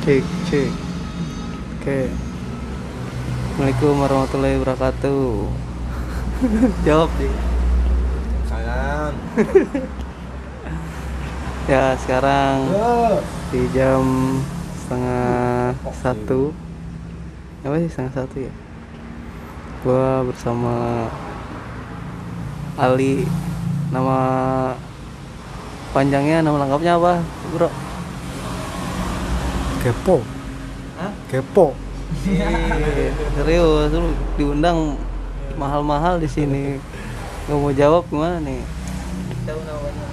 Cek, cek. Oke. Assalamualaikum warahmatullahi wabarakatuh. Jawab deh. Sayang. Ya sekarang di jam setengah satu. Apa sih setengah satu ya? Gua bersama Ali. Nama panjangnya, nama lengkapnya apa, bro? Kepo. Hah? Kepo. Iya, serius lu diundang mahal-mahal di sini nggak mau jawab gimana nih tahu namanya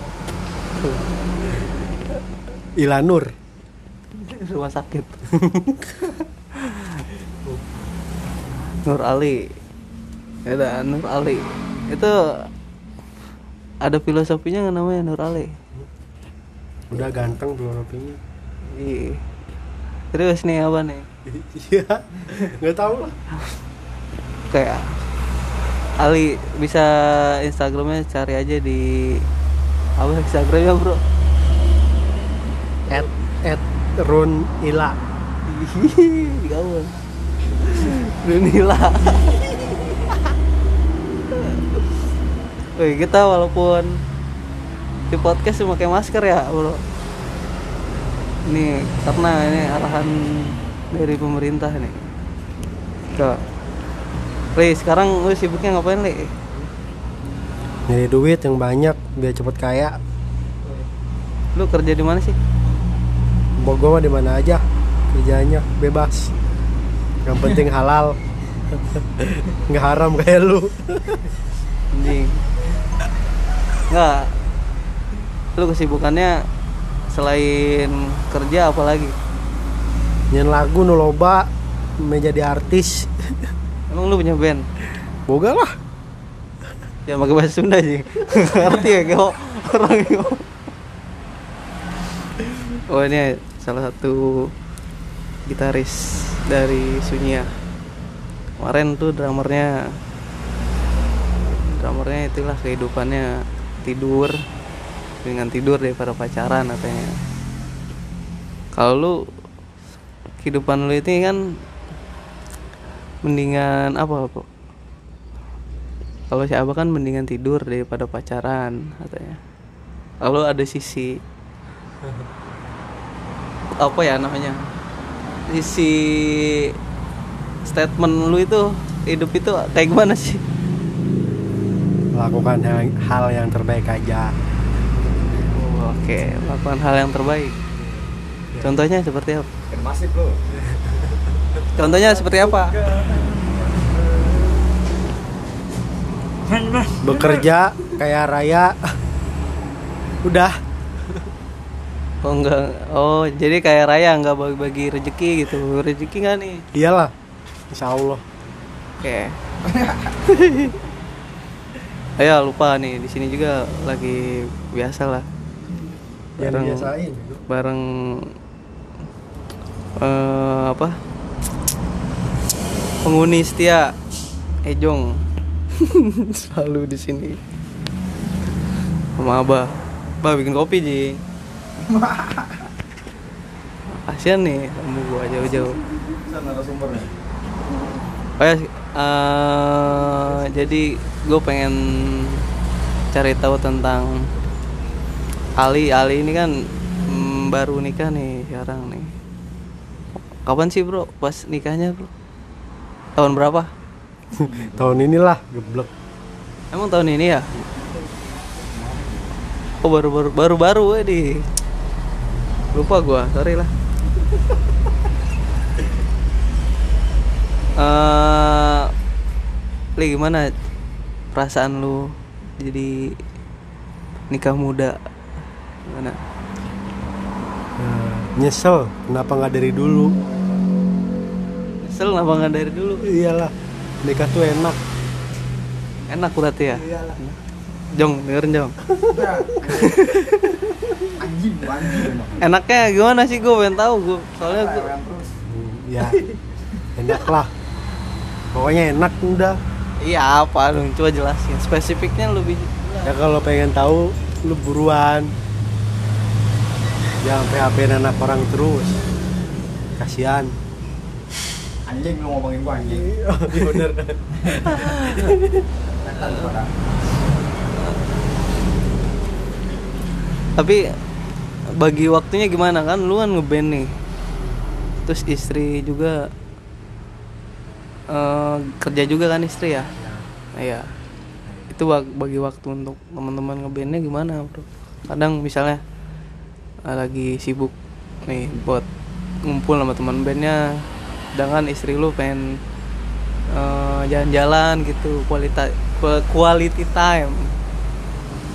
Ilanur. rumah sakit Nur Ali ada Nur Ali itu ada filosofinya nggak namanya Nur Ali Udah ganteng belum rapinya. Terus nih apa nih? Iya. Nggak tahu lah. Kayak Ali bisa Instagramnya cari aja di apa Instagramnya bro? At at Run Ila. Gaul. Dunila. Wih, kita walaupun di podcast pakai masker ya, Bro. Ini karena ini arahan dari pemerintah nih. Tuh. Li, sekarang lu sibuknya ngapain, Li? Nyari duit yang banyak biar cepet kaya. Lu kerja di mana sih? Bogor mah di mana aja kerjanya bebas. Yang penting halal. Nggak haram kayak lu. Anjing. Enggak. Lu kesibukannya selain kerja apa lagi? Nyen lagu nu loba menjadi artis. Emang lu punya band? Boga lah. Ya pakai bahasa Sunda sih. Ngerti ya kau orang. Oh ini salah satu gitaris dari Sunya. Kemarin tuh drummernya drummernya itulah kehidupannya tidur dengan tidur daripada pacaran katanya. Kalau lu kehidupan lu ini kan mendingan apa kok? Kalau si Abah kan mendingan tidur daripada pacaran katanya. Lalu ada sisi apa ya namanya? Sisi statement lu itu hidup itu kayak gimana sih? Lakukan hal yang terbaik aja. Oke, lakukan hal yang terbaik. Contohnya seperti apa? Masif lo. Contohnya seperti apa? Bekerja kayak raya. Udah. Oh enggak. Oh, jadi kayak Raya nggak bagi-bagi rezeki gitu. Rezeki nggak nih? Iyalah. Insya Allah. Oke. Ayo lupa nih di sini juga lagi biasa lah. Bareng bareng eh, apa? Penghuni setia Ejong selalu di sini. Sama Abah. Abah bikin kopi, Ji. Kasian nih, kamu gua jauh-jauh. Oh ya, eh, jadi gue pengen cari tahu tentang Ali. Ali ini kan mm, baru nikah nih sekarang nih. Kapan sih bro? Pas nikahnya bro? Tahun berapa? Tahun inilah geblek. Emang tahun ini ya? Oh baru baru baru baru di lupa gua sorry lah. Eh, Li gimana perasaan lu jadi nikah muda? Gimana? Nah, nyesel kenapa nggak dari dulu? Nyesel kenapa nggak dari dulu? Iyalah. Nikah tuh enak. Enak berarti ya? Iyalah. Jong, dengerin Jong. Anjing, anjing emang. Enaknya gimana sih gue pengen tahu gue. Soalnya gue Ya. Enak lah. Pokoknya enak udah. Iya apa dong? Coba jelasin. Spesifiknya lebih Ya kalau pengen tahu lu buruan. Jangan PHP anak orang terus. kasihan. Anjing lu ngomongin gua anjing. iya bener. Setan pada. tapi bagi waktunya gimana? Kan lu kan ngeband nih. Terus istri juga eh, kerja juga kan istri ya? Iya. Itu bag- bagi waktu untuk teman-teman ngebandnya gimana bro? Kadang misalnya lagi sibuk nih buat ngumpul sama teman bandnya. Sedangkan istri lu pengen eh, jalan-jalan gitu kualitas quality time.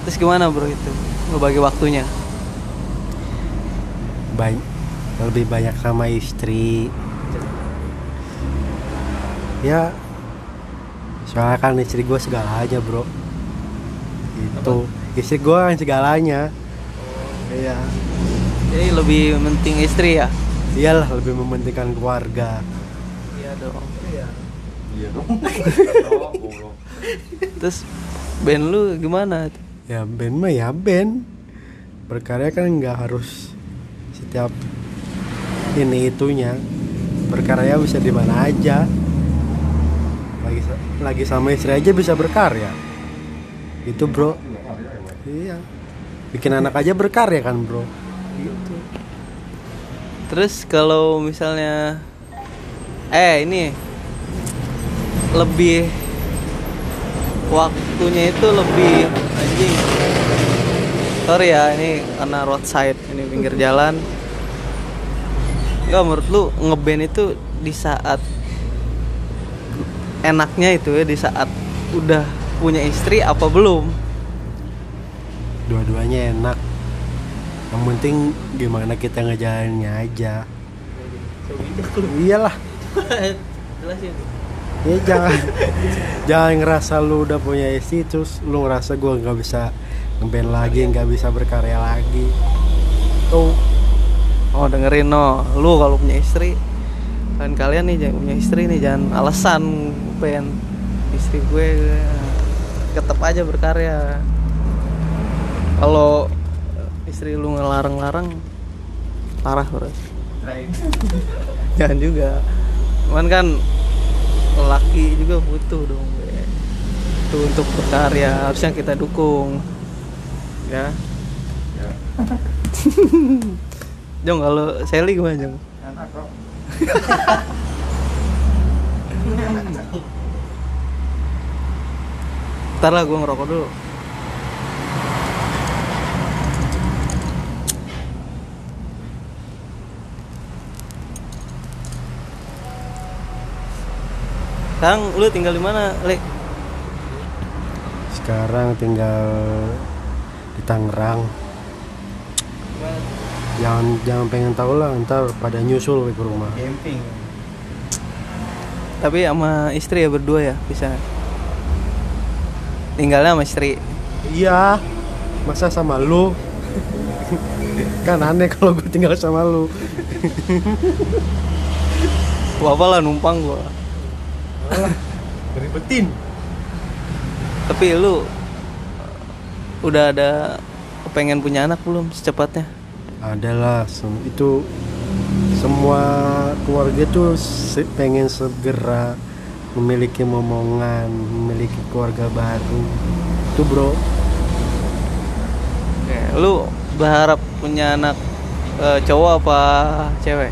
Terus gimana bro itu? Ngebagi waktunya? Banyak lebih banyak sama istri. Ya soalnya kan istri gue segalanya bro. Itu istri gue kan segalanya iya. Jadi lebih penting istri ya? Iyalah lebih mementingkan keluarga. Iya dong. Iya. Dong. Oh, goblok. terus band lu gimana? Ya band mah ya band berkarya kan nggak harus setiap ini itunya. Berkarya bisa di mana aja. Lagi lagi sama istri aja bisa berkarya. Itu bro. Iya bikin anak aja berkarya kan bro? Gitu. Terus kalau misalnya eh ini lebih waktunya itu lebih anjing. Sorry ya ini karena roadside ini pinggir jalan. Enggak menurut lu ngeband itu di saat enaknya itu ya di saat udah punya istri apa belum dua-duanya enak. Yang penting gimana kita ngejalaninnya aja. Iyalah. Ya jangan. Jangan ngerasa lu udah punya istri terus lu ngerasa gua nggak bisa ngeband lagi nggak bisa berkarya lagi. Tuh. Oh dengerin no, lu kalau punya istri kan kalian nih jangan punya istri nih jangan alasan pengen istri gue tetap aja berkarya. Kalau istri lu ngelarang-larang parah bro. jangan juga. Cuman kan laki juga butuh dong. Be. Itu untuk berkarya harusnya kita dukung. Ya. Ya. Jong kalau Sally gimana Jong? Enak kok. Ntar lah gue ngerokok dulu Sekarang lu tinggal di mana, Le? sekarang tinggal di Tangerang jangan jangan pengen tahu lah ntar pada nyusul ke rumah Camping. Tapi sama istri ya berdua ya, bisa. Tinggalnya sama istri. iya masa sama lu kan aneh kalau gue tinggal sama lu Gua apa lah numpang gua. ribetin Tapi lu udah ada pengen punya anak belum secepatnya? adalah itu semua keluarga tuh pengen segera memiliki momongan memiliki keluarga baru itu bro Oke, lu berharap punya anak eh, cowok apa cewek?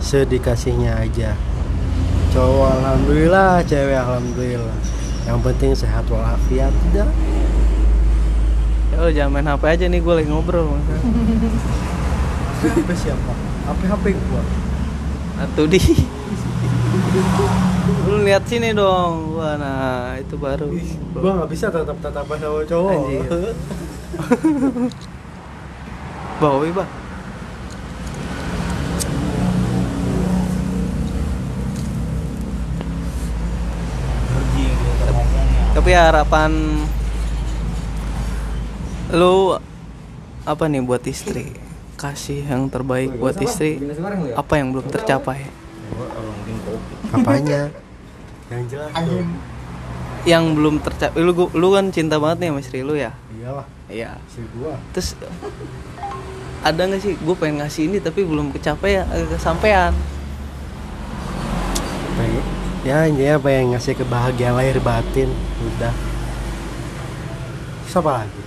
sedikasihnya aja cowok alhamdulillah cewek alhamdulillah. Yang penting sehat walafiat Ya lu jangan main HP aja nih gue lagi ngobrol. HP siapa? HP HP gua. Atuh di. Lu lihat sini dong. Wah nah itu baru. Gua nggak bisa tatap tatapan sama cowok. Anjir. Bawa bah Anjing kita ngomongnya. Tapi harapan Lu Apa nih buat istri? Kasih yang terbaik buat istri. Apa yang belum tercapai? Apanya? Yang jelas. Yang belum tercapai. Lu, lu kan cinta banget nih sama istri lu ya? Iyalah. Iya. Gua. Terus ada nggak sih? Gue pengen ngasih ini tapi belum kecapai kesampaian. pengen ya intinya pengen ngasih kebahagiaan lahir batin? Udah. Terus apa lagi?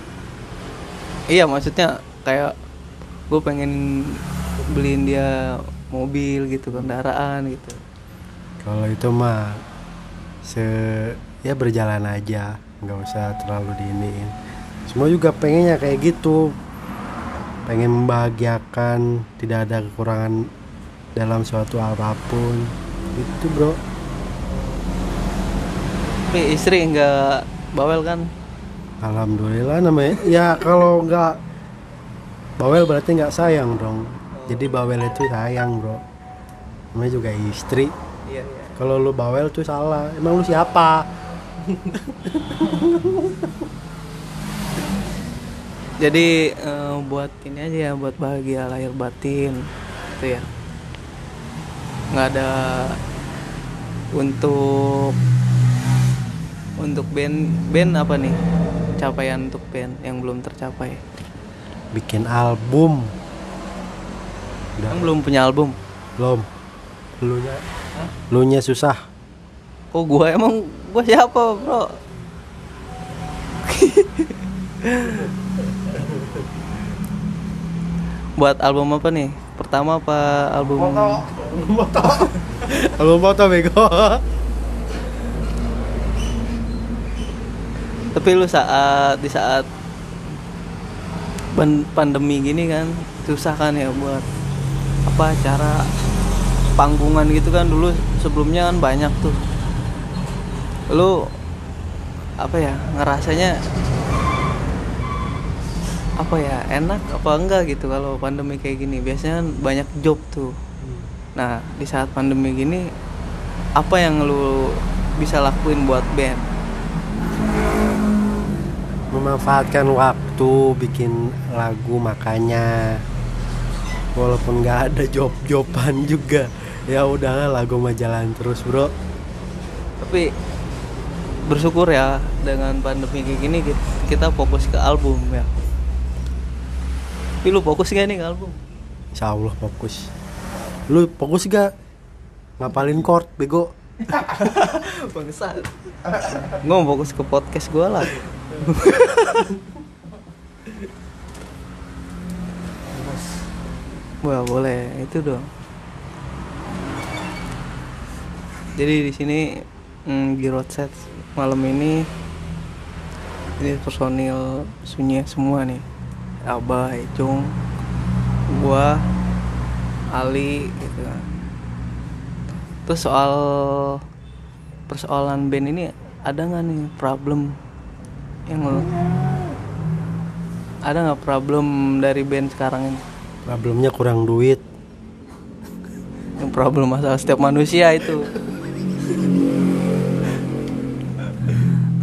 Iya maksudnya kayak gue pengen beliin dia mobil gitu kendaraan gitu. Kalau itu mah se ya berjalan aja nggak usah terlalu diiniin. Semua juga pengennya kayak gitu. Pengen membahagiakan tidak ada kekurangan dalam suatu apa pun. Itu bro tapi istri nggak bawel kan? Alhamdulillah namanya. Ya kalau nggak bawel berarti nggak sayang dong. Jadi bawel itu sayang bro. Namanya juga istri. Iya iya. Kalau lu bawel tuh salah. Emang lu siapa? Jadi eh, buat ini aja ya buat bahagia lahir batin itu ya. Nggak ada untuk untuk band band apa nih? Capaian untuk band yang belum tercapai. Bikin album. Udah Emang belum punya album? Belum. Lu nya lu nya susah. Kok gua? Emang gua siapa bro? Buat album apa nih? Pertama apa album? Album foto bego tapi lu saat di saat pan- pandemi gini kan susah kan ya buat apa cara panggungan gitu kan. Dulu sebelumnya kan banyak tuh. Lu apa ya ngerasanya apa ya enak apa enggak gitu kalau pandemi kayak gini. Biasanya kan banyak job tuh. Nah di saat pandemi gini apa yang lu bisa lakuin buat band memanfaatkan waktu bikin lagu makanya. Walaupun nggak ada job-joban juga. Ya udahlah lagu mah jalan terus bro. Tapi bersyukur ya dengan pandemi kayak gini ki- kita fokus ke album ya. Tapi lu fokus gak nih ke album? Insya Allah fokus. Lu fokus gak ngapalin chord bego. Bangsat. Gue mau fokus ke podcast gue lah Wah boleh itu dong. Jadi di sini mm, di road set malam ini ini personil sunyi semua nih. Abah, Icung, gua, Ali gitu. Terus soal persoalan band ini ada nggak nih problem yang lo- ada nggak problem dari band sekarang ini? problemnya kurang duit. Yang problem masalah setiap manusia itu.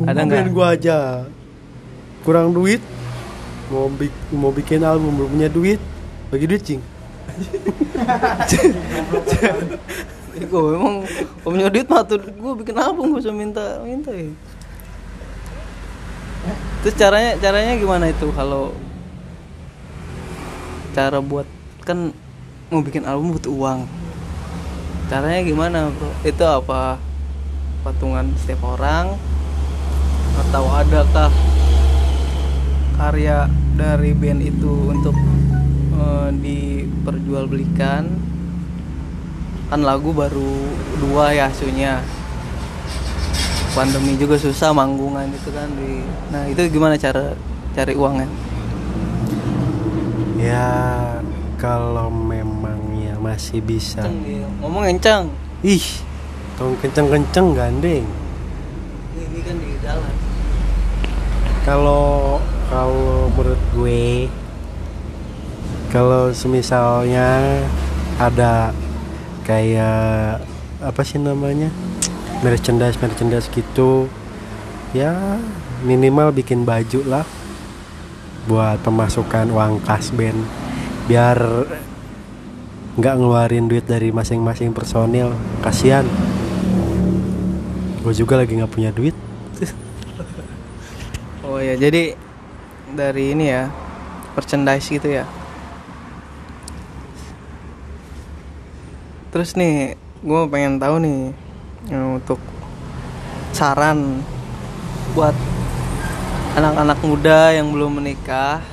Ada nggak? gua aja. Kurang duit mau bik mau bikin album belum punya duit bagi duit cing. Gue emang gua punya duit mah tuh gue bikin album gue usah minta minta ya terus caranya caranya gimana itu? Kalau cara buat kan mau bikin album butuh uang. Caranya gimana bro? Itu apa? Patungan setiap orang? Atau adakah karya dari band itu untuk eh, diperjualbelikan? Kan lagu baru dua ya asunya pandemi juga susah manggungan itu kan di nah itu gimana cara cari uangnya ya kalau memangnya masih bisa. Kenceng dia, ngomong kencang ih tong kenceng-kenceng gandeng. Ini kan di jalan. Kalau kalau menurut gue kalau semisalnya ada kayak apa sih namanya merchandise merchandise gitu. Ya minimal bikin baju lah buat pemasukan uang kas band. Biar nggak ngeluarin duit dari masing-masing personil. Kasihan. Gue juga lagi nggak punya duit. Oh ya jadi dari ini ya merchandise gitu ya. Terus nih gue pengen tahu nih untuk saran buat anak-anak muda yang belum menikah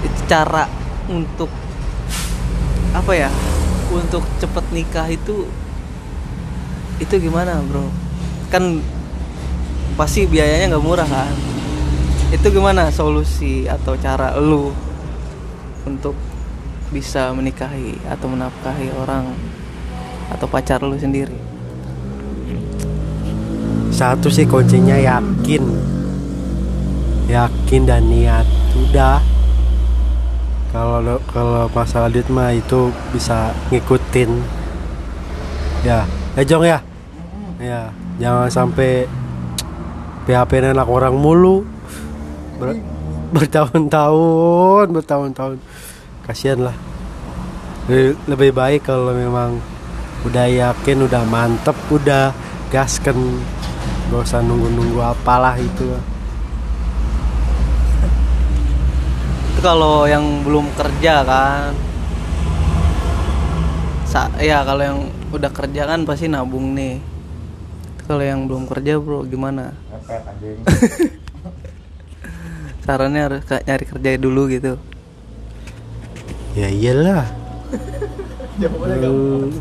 itu cara untuk apa ya untuk cepet nikah itu itu gimana bro? Kan pasti biayanya nggak murah kan? Itu gimana solusi atau cara lu untuk bisa menikahi atau menafkahi orang atau pacar lu sendiri satu sih kuncinya yakin. Yakin dan niat. Udah. Kalau kalau masalah duit mah itu bisa ngikutin. Ya. Ya Jong ya? Ya. Jangan sampai PHP anak orang mulu. Ber- bertahun-tahun bertahun-tahun. Kasihan lah. Lebih baik kalau memang udah yakin udah mantep udah gasken gak usah nunggu-nunggu apalah itu. Itu kalau yang belum kerja kan Sa ya kalau yang udah kerja kan pasti nabung nih. Kalau yang belum kerja bro gimana? Sarannya harus kayak nyari kerja dulu gitu. Ya iyalah. Lu,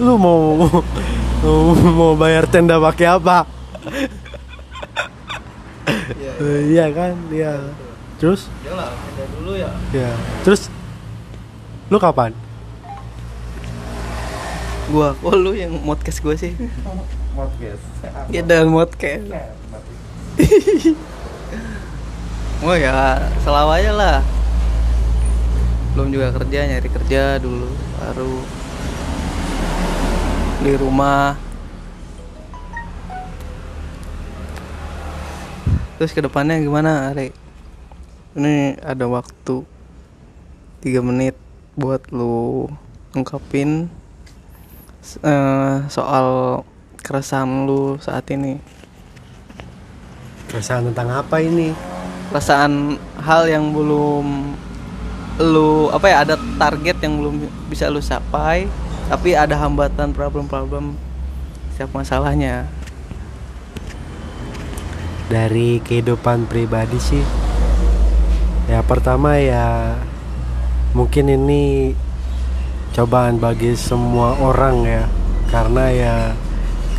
lu mau mau bayar tenda pakai apa? Eh, iya. Kan? Iya. Terus? Ya lah kerja dulu ya. Ya terus? Lu kapan? Gua kok lu yang modcast gua sih. Podcast. ya dan modcast. Oh ya selalu aja lah. Belum juga kerja nyari kerja dulu baru di rumah. Terus ke depannya gimana Ari? Ini ada waktu tiga menit buat lu ungkapin eh, soal keresahan lu saat ini. Keresahan tentang apa ini? Perasaan hal yang belum lu apa ya ada target yang belum bisa lu capai tapi ada hambatan problem-problem siapa masalahnya. Dari kehidupan pribadi sih ya pertama ya mungkin ini cobaan bagi semua orang ya. Karena ya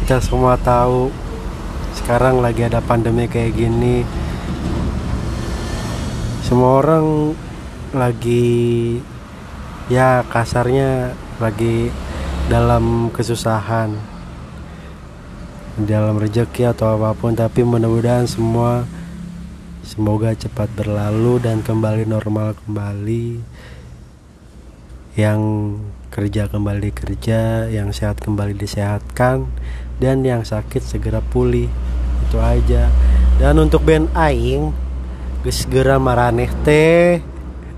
kita semua tahu sekarang lagi ada pandemi kayak gini. Semua orang lagi ya kasarnya lagi dalam kesusahan dalam rezeki atau apa pun tapi mudah-mudahan semua semoga cepat berlalu dan kembali normal kembali yang kerja kembali kerja yang sehat kembali disehatkan dan yang sakit segera pulih itu aja dan untuk band aing segera maraneh teh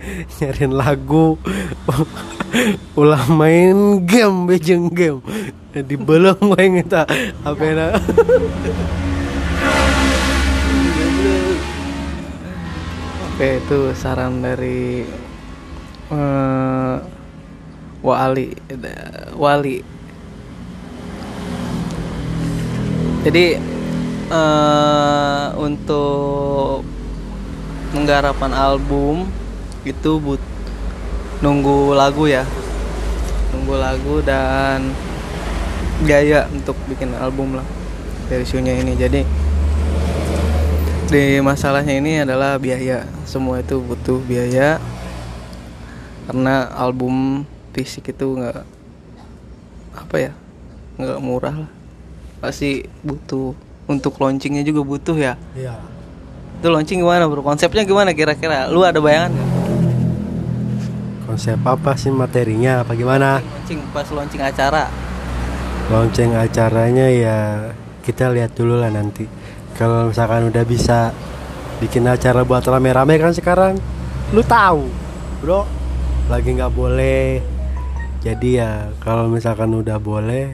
nyariin lagu. Ulah main game bejeng game. Di belum main kita apa oke itu saran dari eh Wali. Wali. Jadi eh untuk menggarapan album itu but nunggu lagu ya. Nunggu lagu dan biaya untuk bikin album lah dari isunya ini. Jadi di masalahnya ini adalah biaya. Semua itu butuh biaya. Karena album fisik itu nggak apa ya nggak murah lah. Pasti butuh. Untuk launchingnya juga butuh ya. Ya itu launching gimana bro? Konsepnya gimana kira-kira? Lu ada bayangan nggak? Konsep apa sih materinya? Apa gimana? Launching pas launching acara. Lonceng acaranya ya kita lihat dulu lah nanti. Kalau misalkan udah bisa bikin acara buat rame-rame kan sekarang lu tahu bro. Lagi nggak boleh. Jadi ya kalau misalkan udah boleh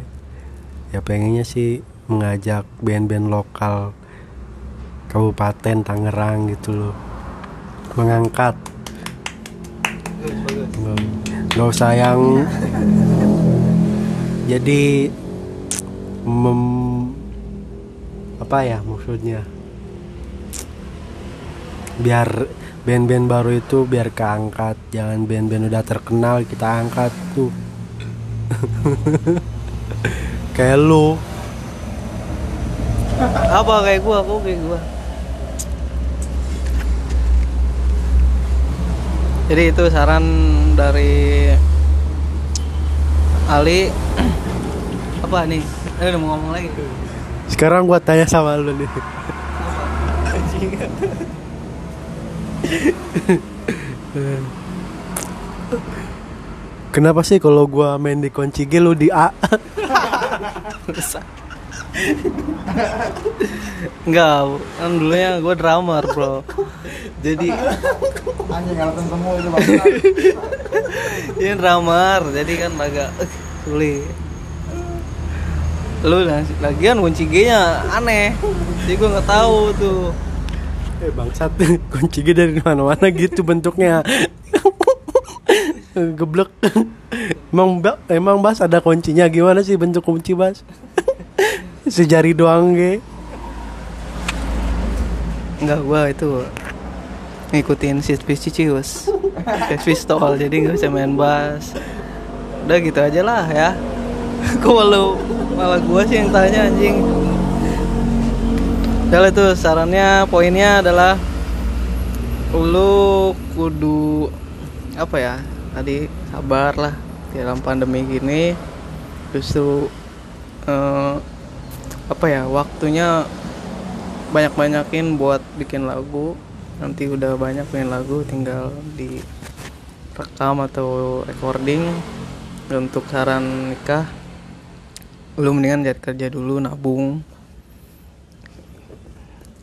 ya pengennya sih mengajak band-band lokal Kabupaten Tangerang gitu loh. Mengangkat nggak usah yang jadi mem apa ya maksudnya? Biar band-band baru itu biar keangkat. Jangan band-band udah terkenal kita angkat tuh. Kayak lu. Apa kayak gua? Aku kayak gua jadi itu saran dari Ali. Apa nih? Eh udah mau ngomong lagi. Sekarang gua tanya sama lu nih. Kenapa sih kalau gua main di kunci G lu di A? Enggak, kan dulunya gue drummer bro Jadi Anjing alasan semua itu bang. ini drummer, jadi kan agak eh, sulit Lu lagian kunci G nya aneh Jadi gue nggak tahu tuh Eh bangsat kunci G dari mana-mana gitu bentuknya. Geblek. Emang emang Bas ada kuncinya gimana sih bentuk kunci Bas? Sejari doang G. Enggak, gua itu ngikutin si Cicius pistol, jadi nggak bisa main bass. Udah gitu aja lah ya. Kok malu. Malah gua sih yang tanya anjing. Udah itu sarannya, poinnya adalah Lu kudu Apa ya Tadi sabar lah. Dalam pandemi gini Justru eh, Apa ya Waktunya banyak-banyakin buat bikin lagu. Nanti udah banyak bikin lagu tinggal di rekam atau recording. Untuk saran nikah lu mendingan jadi kerja dulu nabung.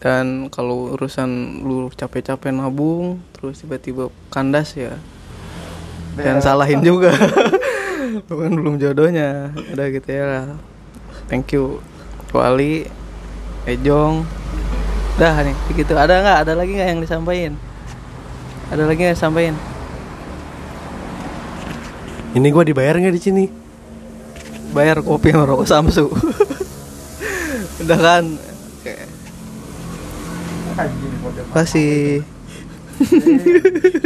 Dan kalau urusan lu capek-capek nabung terus tiba-tiba kandas ya jangan salahin juga. Kan belum jodohnya udah gitu ya. Thank you Wali Ejong Dah nih, begitu. Ada nggak? Ada lagi nggak yang disampaikan? Ada lagi nggak disampaikan? Ini gua dibayar nggak di sini? Bayar kopi sama rokok Samsu. Udah kan? Podcast. Makasih.